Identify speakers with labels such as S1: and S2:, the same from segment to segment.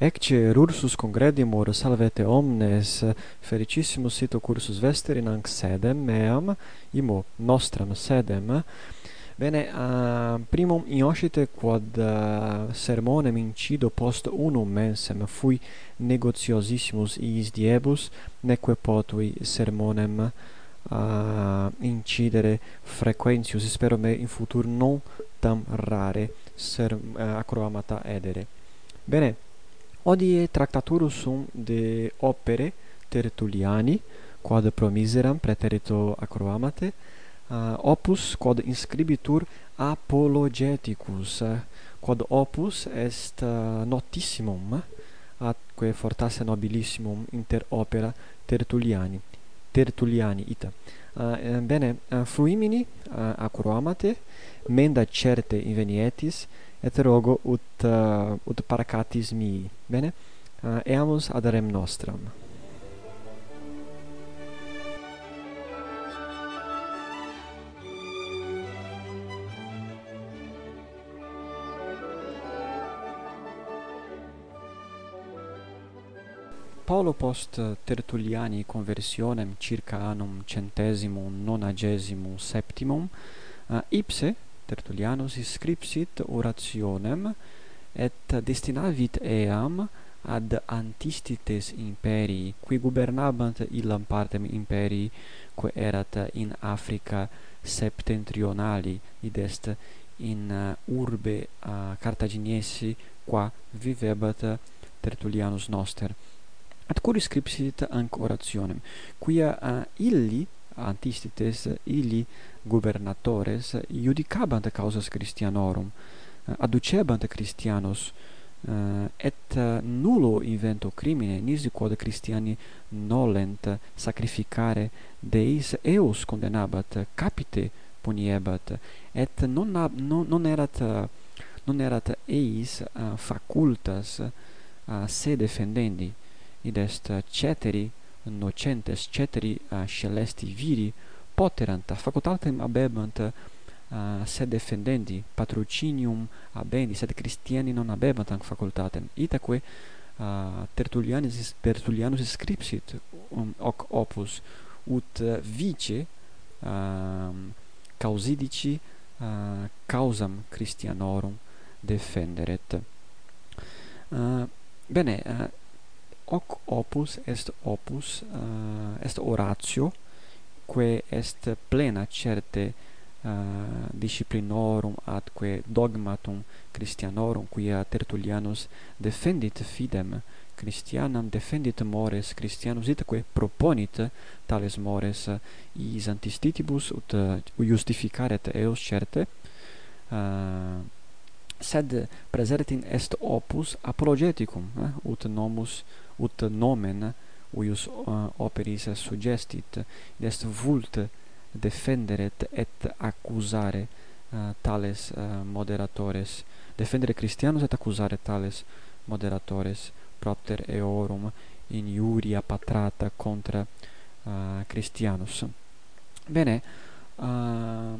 S1: Ecce rursus congredimur salvete omnes felicissimus sito cursus vesterinanc sedem meam imo nostram sedem Bene, uh, primum ioscite quod uh, sermonem incido post unum mensem fui negotiosissimus iis diebus, neque potui sermonem uh, incidere frequentius, spero me in futur non tam rare ser, uh, acroamata edere. Bene, Odie tractaturus sum de opere Tertulliani, quod promiseram praeterito acroamate, uh, opus quod inscribitur apologeticus, uh, quod opus est uh, notissimum, uh, atque fortasse nobilissimum inter opera Tertulliani. Tertulliani ita. Uh, bene, uh, fruimini uh, acroamate, menda certe invenietis, et rogo ut uh, ut paracatis mi. Bene? Eh, uh, eamus ad rem nostram. Paulo post Tertulliani conversionem circa annum centesimum nonagesimum septimum uh, ipse Tertullianus scripsit orationem et destinavit eam ad antistites imperii qui gubernabant illam partem imperii quae erat in Africa septentrionali id est in uh, urbe uh, Carthaginiesi qua vivebat Tertullianus noster. Ad curi scripsit anc orationem quia uh, illi antistites illi gubernatores judicabant causas Christianorum, eh, adducebant Christianos eh, et eh, nullo invento crimine nisi quod Christiani nolent sacrificare deis eos condenabat capite puniebat et non ab, non, non erat non erat eis uh, facultas uh, se defendendi id est ceteri nocentes ceteri uh, celesti viri poterant facultatem abebant uh, eh, sed defendendi patrocinium abendi sed Christiani non abebant hanc facultatem. Itaque uh, eh, Tertullianus Tertullianus scripsit um, hoc opus ut uh, vice um, causidici uh, causam Christianorum defenderet. Uh, bene uh, hoc opus est opus uh, est oratio quae est plena certe uh, disciplinorum atque dogmatum Christianorum quia Tertullianus defendit fidem Christianam defendit mores Christianus itque proponit tales mores is antistitibus ut uh, justificaret eos certe uh, sed praesertim est opus apologeticum eh? ut nomus ut nomen uius uh, operis suggestit id est vult defenderet et accusare uh, tales uh, moderatores. Defendere Christianus et accusare tales moderatores. Propter eorum injuria patrata contra uh, Christianus bene uh,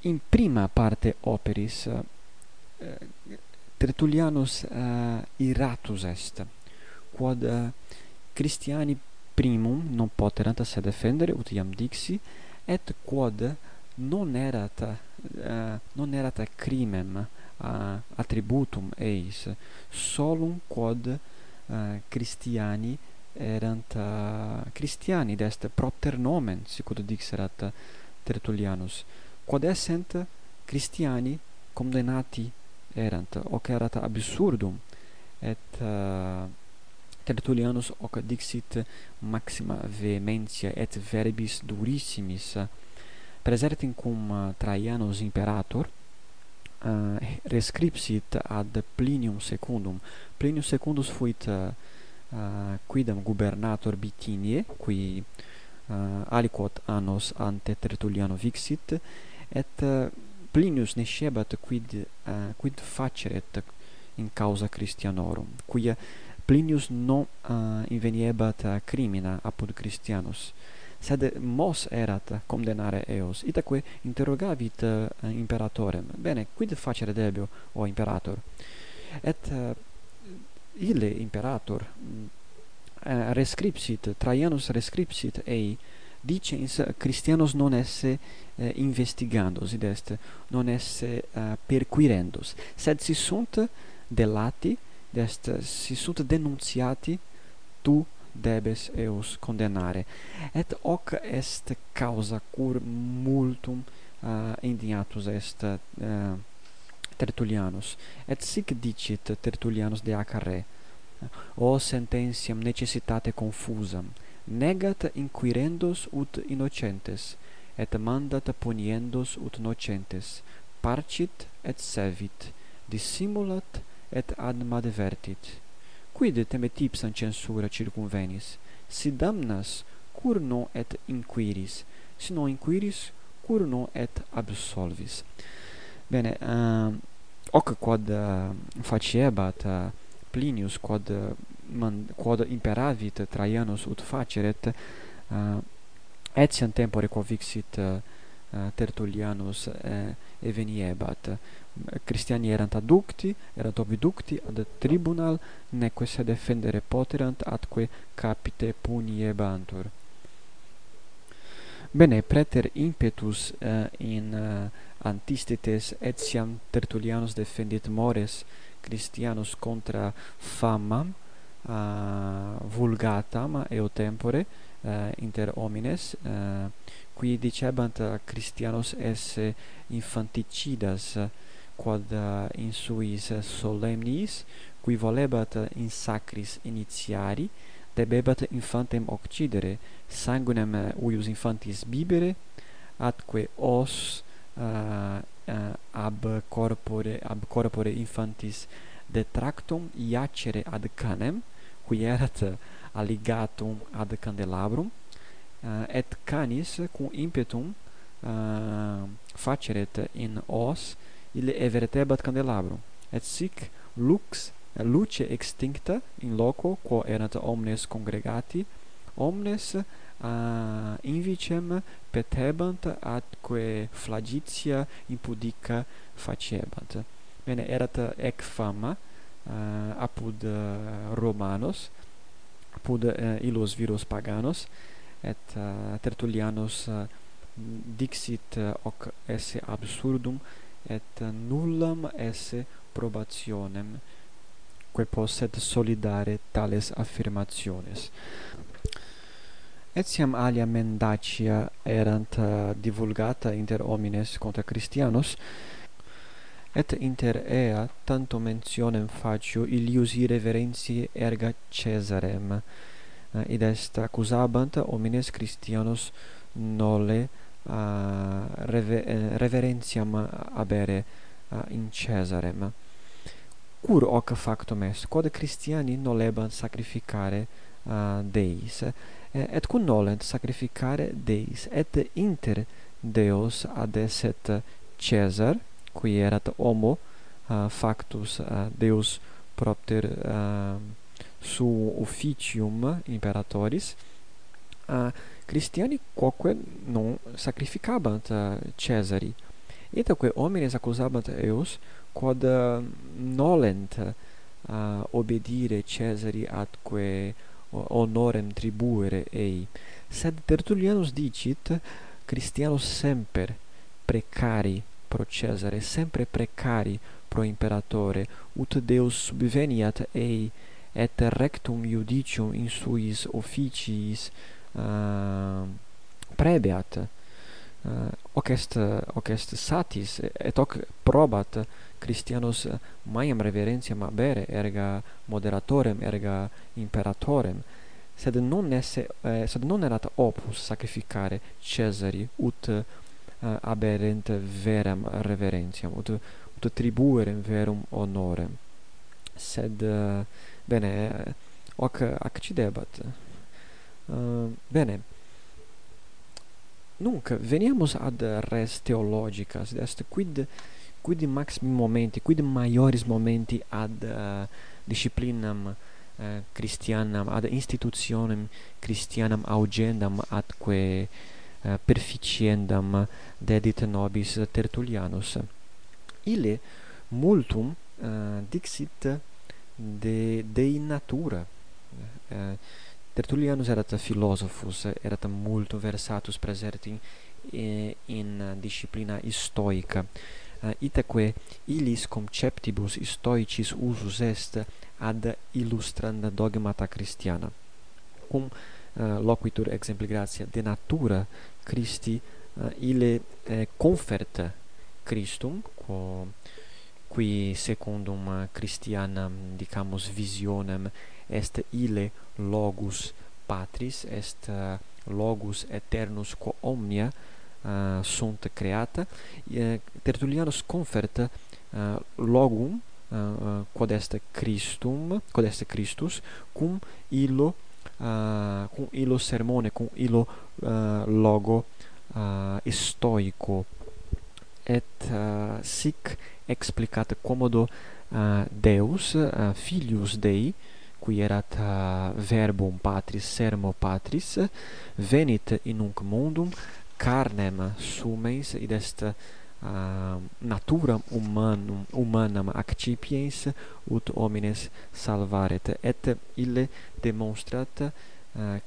S1: in prima parte operis uh, Tertullianus uh, iratus est quod uh, Christiani primum non poterant se defendere ut iam dixi et quod non erat uh, eh, non erat crimem uh, attributum eis solum quod uh, Christiani erant uh, Christiani d'est propter nomen sicut dixerat Tertullianus. Quod essent Christiani condemnati erant hoc erat absurdum et uh, Tertullianus hoc dixit maxima vehementia et verbis durissimis presertim cum Traianus imperator uh, rescripsit ad Plinium secundum. Plinium secundus fuit uh, uh, quidam gubernator Bitiniae qui uh, aliquot annos ante Tertulliano vixit et uh, Plinius nescebat quid uh, quid faceret in causa Christianorum quia Plinius non eh, uh, inveniebat uh, eh, crimina apud Christianus, sed mos erat condemnare eos, itaque interrogavit uh, imperatorem, bene, quid facere debio, o imperator? Et uh, ille imperator uh, rescripsit, Traianus rescripsit ei, dicens Christianos non esse uh, investigandos id est, non esse uh, perquirendos, sed si sunt delati est si sunt denunciati tu debes eos condemnare et hoc est causa cur multum eh, uh, indignatus est uh, Tertullianus. Et sic dicit Tertullianus de Acarre o sententiam necessitate confusam. Negat inquirendos ut innocentes et mandat puniendos ut nocentes. Parcit et servit. Dissimulat et ad divertit. Quid temet ipsam censura circumvenis? Si damnas, cur non et inquiris? Si non inquiris, cur non et absolvis? Bene, uh, hoc quod ehm, uh, faciebat uh, ehm, Plinius quod man, quod imperavit Traianus ut faceret uh, etiam tempore convixit uh, Tertullianus uh, eveniebat Christiani erant adducti, erant obducti ad tribunal, neque se defendere poterant atque capite puniebantur. Bene, preter impetus uh, in eh, uh, antistites etiam Tertullianus defendit mores Christianus contra fama uh, vulgatam eo tempore uh, inter homines uh, qui dicebant Christianos esse infanticidas quod uh, in suis solemnis qui volebat in sacris initiari debebat infantem occidere sanguinem uius infantis bibere atque os uh, uh, ab corpore ab corpore infantis detractum iacere ad canem qui erat alligatum ad candelabrum uh, et canis cum impetum uh, faceret in os ille evertebat candelabrum, et sic lux luce extincta in loco quo erant omnes congregati omnes a invicem petebant atque flagitia impudica facebant. Bene erat ec fama uh, apud uh, romanos apud uh, illos viros paganos et uh, tertullianos uh, dixit uh, hoc esse absurdum et nullam esse probationem quae posset solidare tales affirmationes. Etiam alia mendacia erant eh, divulgata inter homines contra Christianos et inter ea tanto mentionem facio illiusi reverentiae erga Caesarem eh, id est accusabant homines Christianos nolle uh, reve, eh, reverentiam abere uh, in Caesarem. cur hoc factum est quod Christiani nolebant sacrificare uh, deis eh, et cum nolent sacrificare deis et inter deos adesset Caesar qui erat homo uh, factus uh, deus propter uh, su officium imperatoris uh, Cristiani quoque non sacrificabant eh, Caesari, itaque homines accusabant eos, quod uh, nolent uh, obedire Caesari atque honorem tribuere ei. Sed Tertullianus dicit, Christianus semper precari pro Cesare, sempre precari pro imperatore, ut Deus subveniat ei et rectum iudicium in suis officiis uh, prebeat uh, hoc est hoc est satis et hoc probat Christianos maiam reverentiam abere erga moderatorem erga imperatorem. Sed non esse eh, sed non erat opus sacrificare Caesari ut uh, aberent veram reverentiam ut ut tribuerem verum honorem. Sed uh, bene hoc accidebat Uh, bene. Nunc veniamus ad res theologicas, est quid quid maximi momenti, quid maioris momenti ad uh, disciplinam uh, Christianam ad institutionem Christianam augendam atque uh, perficiendam dedit nobis Tertullianus. Ille multum uh, dixit de dei natura uh, Tertullianus erat philosophus, erat multum versatus praesertim in, in disciplina stoica. Uh, eh, itaque illis conceptibus stoicis usus est ad illustranda dogmata christiana. Cum uh, loquitur exempli gratia de natura Christi uh, ille eh, conferta Christum quo qui secundum Christianam dicamus visionem est ile logus patris est uh, logus aeternus quo omnia uh, sunt creata. Eh, uh, Tertullianus confert uh, logum uh, quod est Christum quod est Christus cum illo uh, cum illo sermone cum illo uh, logo uh, stoico et uh, sic explicat commodo uh, Deus uh, filius Dei acquierat verbum patris sermo patris venit in unc mundum carnem sumens id est uh, naturam humanum humanam accipiens ut homines salvaret et ille demonstrat uh,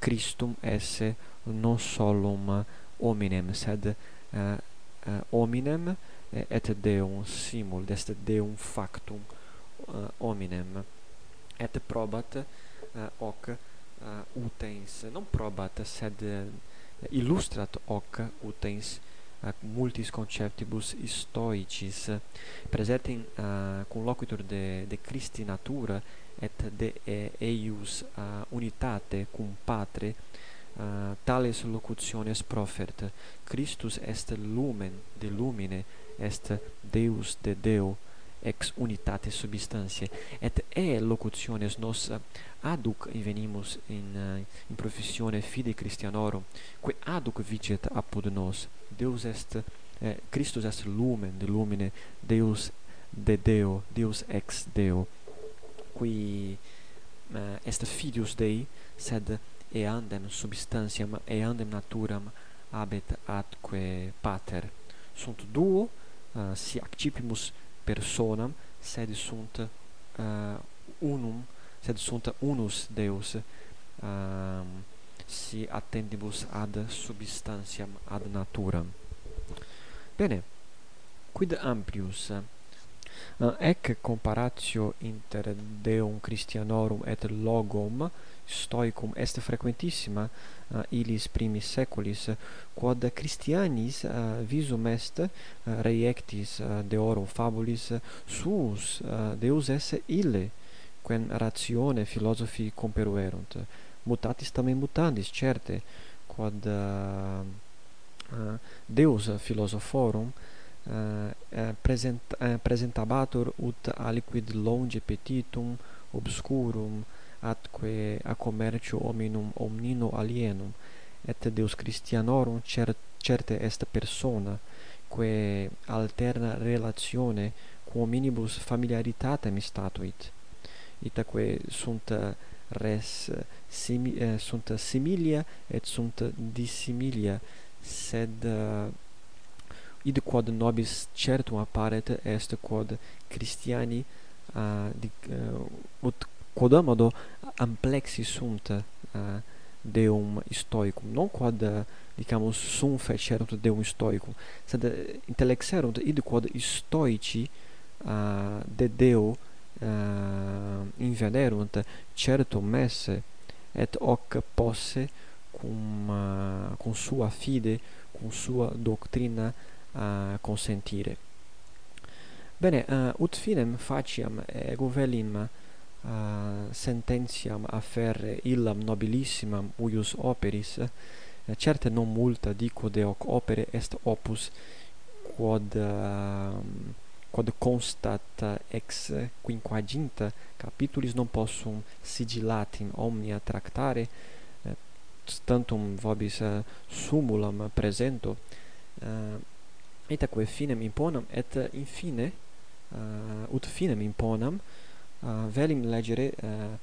S1: Christum esse non solum hominem sed uh, uh, hominem et deum simul est deum factum uh, hominem et probat uh, hoc uh, utens. Non probat sed uh, illustrat hoc utens uh, multis conceptibus stoicis presentem uh, locutor de de Christi natura et de eius uh, unitate cum patre uh, tales locutiones profert Christus est lumen de lumine est Deus de Deo ex unitate substantiae et e locutiones nos aduc invenimus in in professione fide Christianorum quae aduc vicet apud nos. Deus est eh, Christus est lumen de lumine Deus de Deo Deus ex Deo qui eh, est filius Dei sed eandem substantiam eandem naturam habet atque pater. Sunt duo uh, si accipimus personam sed sunt uh, unum sed sunt unus Deus uh, si attendibus ad substantiam ad naturam. Bene quid amplius uh, ec comparatio inter deum christianorum et logum stoicum est frequentissima eh, uh, illis primis seculis quod christianis uh, visum est uh, reiectis uh, deorum fabulis suus uh, deus esse ille quem ratione philosophi comperuerunt. Mutatis tamen mutandis certe quod uh, uh, deus philosophorum uh, Eh, eh, present, eh, presentabatur ut aliquid longe petitum obscurum atque a commercio hominum omnino alienum et Deus Christianorum cer certe est persona quae alterna relatione quo minibus familiaritatem statuit. Itaque sunt res simi, eh, sunt similia et sunt dissimilia sed uh, id quod nobis certum apparet est quod Christiani uh, di, uh, ut quod amado amplexi sunt uh, deum stoicum. Non quod uh, dicamus sum fecerunt deum stoicum sed uh, intellexerunt id quod stoici uh, de deo uh, invenerunt certum esse et hoc posse cum uh, cum sua fide cum sua doctrina uh, consentire. Bene, uh, ut finem faciam ego velim uh, sententiam afferre illam nobilissimam uius operis, uh, certe non multa dico de hoc opere est opus quod uh, quod constat ex quinquaginta capitulis non possum sigillatim omnia tractare uh, tantum vobis uh, sumulam presento uh, itaque finem imponam et eh, infine uh, eh, ut finem imponam uh, velim legere uh,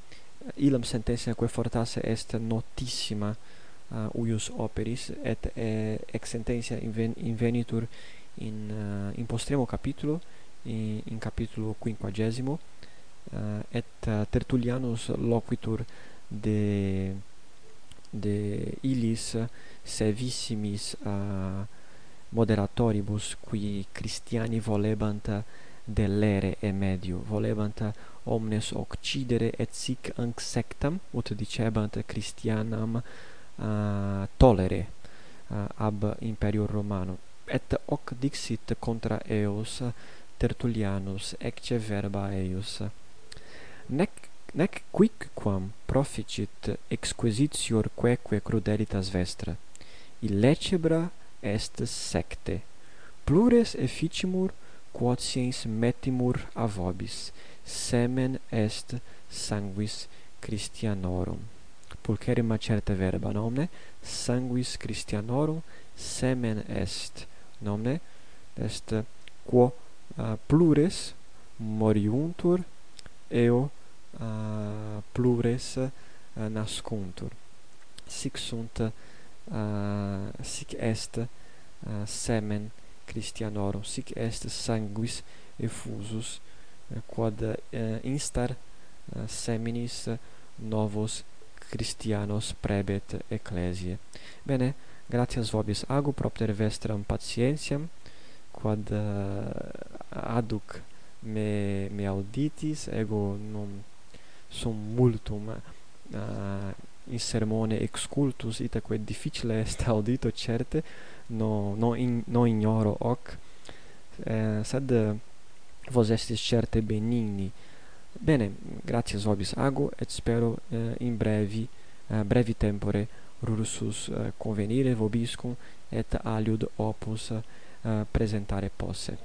S1: ilam sententia quae fortasse est notissima uh, uius operis et eh, ex sententia inven invenitur in uh, in postremo capitulo in, in capitulo quinquagesimo uh, et uh, Tertullianus loquitur de de illis sevissimis uh, moderatoribus qui Christiani volebant delere e medio volebant omnes occidere et sic anc sectam ut dicebant Christianam uh, tolere uh, ab imperio Romanum et hoc dixit contra eos Tertullianus ecce verba eius. Nec nec quicquam proficit exquisitior queque crudelitas vestra. Illecebra estes secte. Plures efficimur quod metimur a vobis semen est sanguis christianorum. Pulcherrima certa verba nomne? Sanguis christianorum semen est nomne? Est quo uh, plures moriuntur eo uh, plures uh, nascuntur. Sic sunt Eh, sic est eh, semen Christianorum sic est sanguis effusus eh, quod instar seminis novos Christianos prebet ecclesiae. Bene gratias vobis. Agu propter vestram patientiam quod aduc me me auditis ego non sum multum uh, in sermone excultus itaque difficile est audito certe no no in no ignoro hoc eh, sed vos estis certe benigni. Bene gratias vobis ago et spero eh, in brevi eh, brevi tempore rursus eh, convenire vobiscum et aliud opus eh, presentare posse.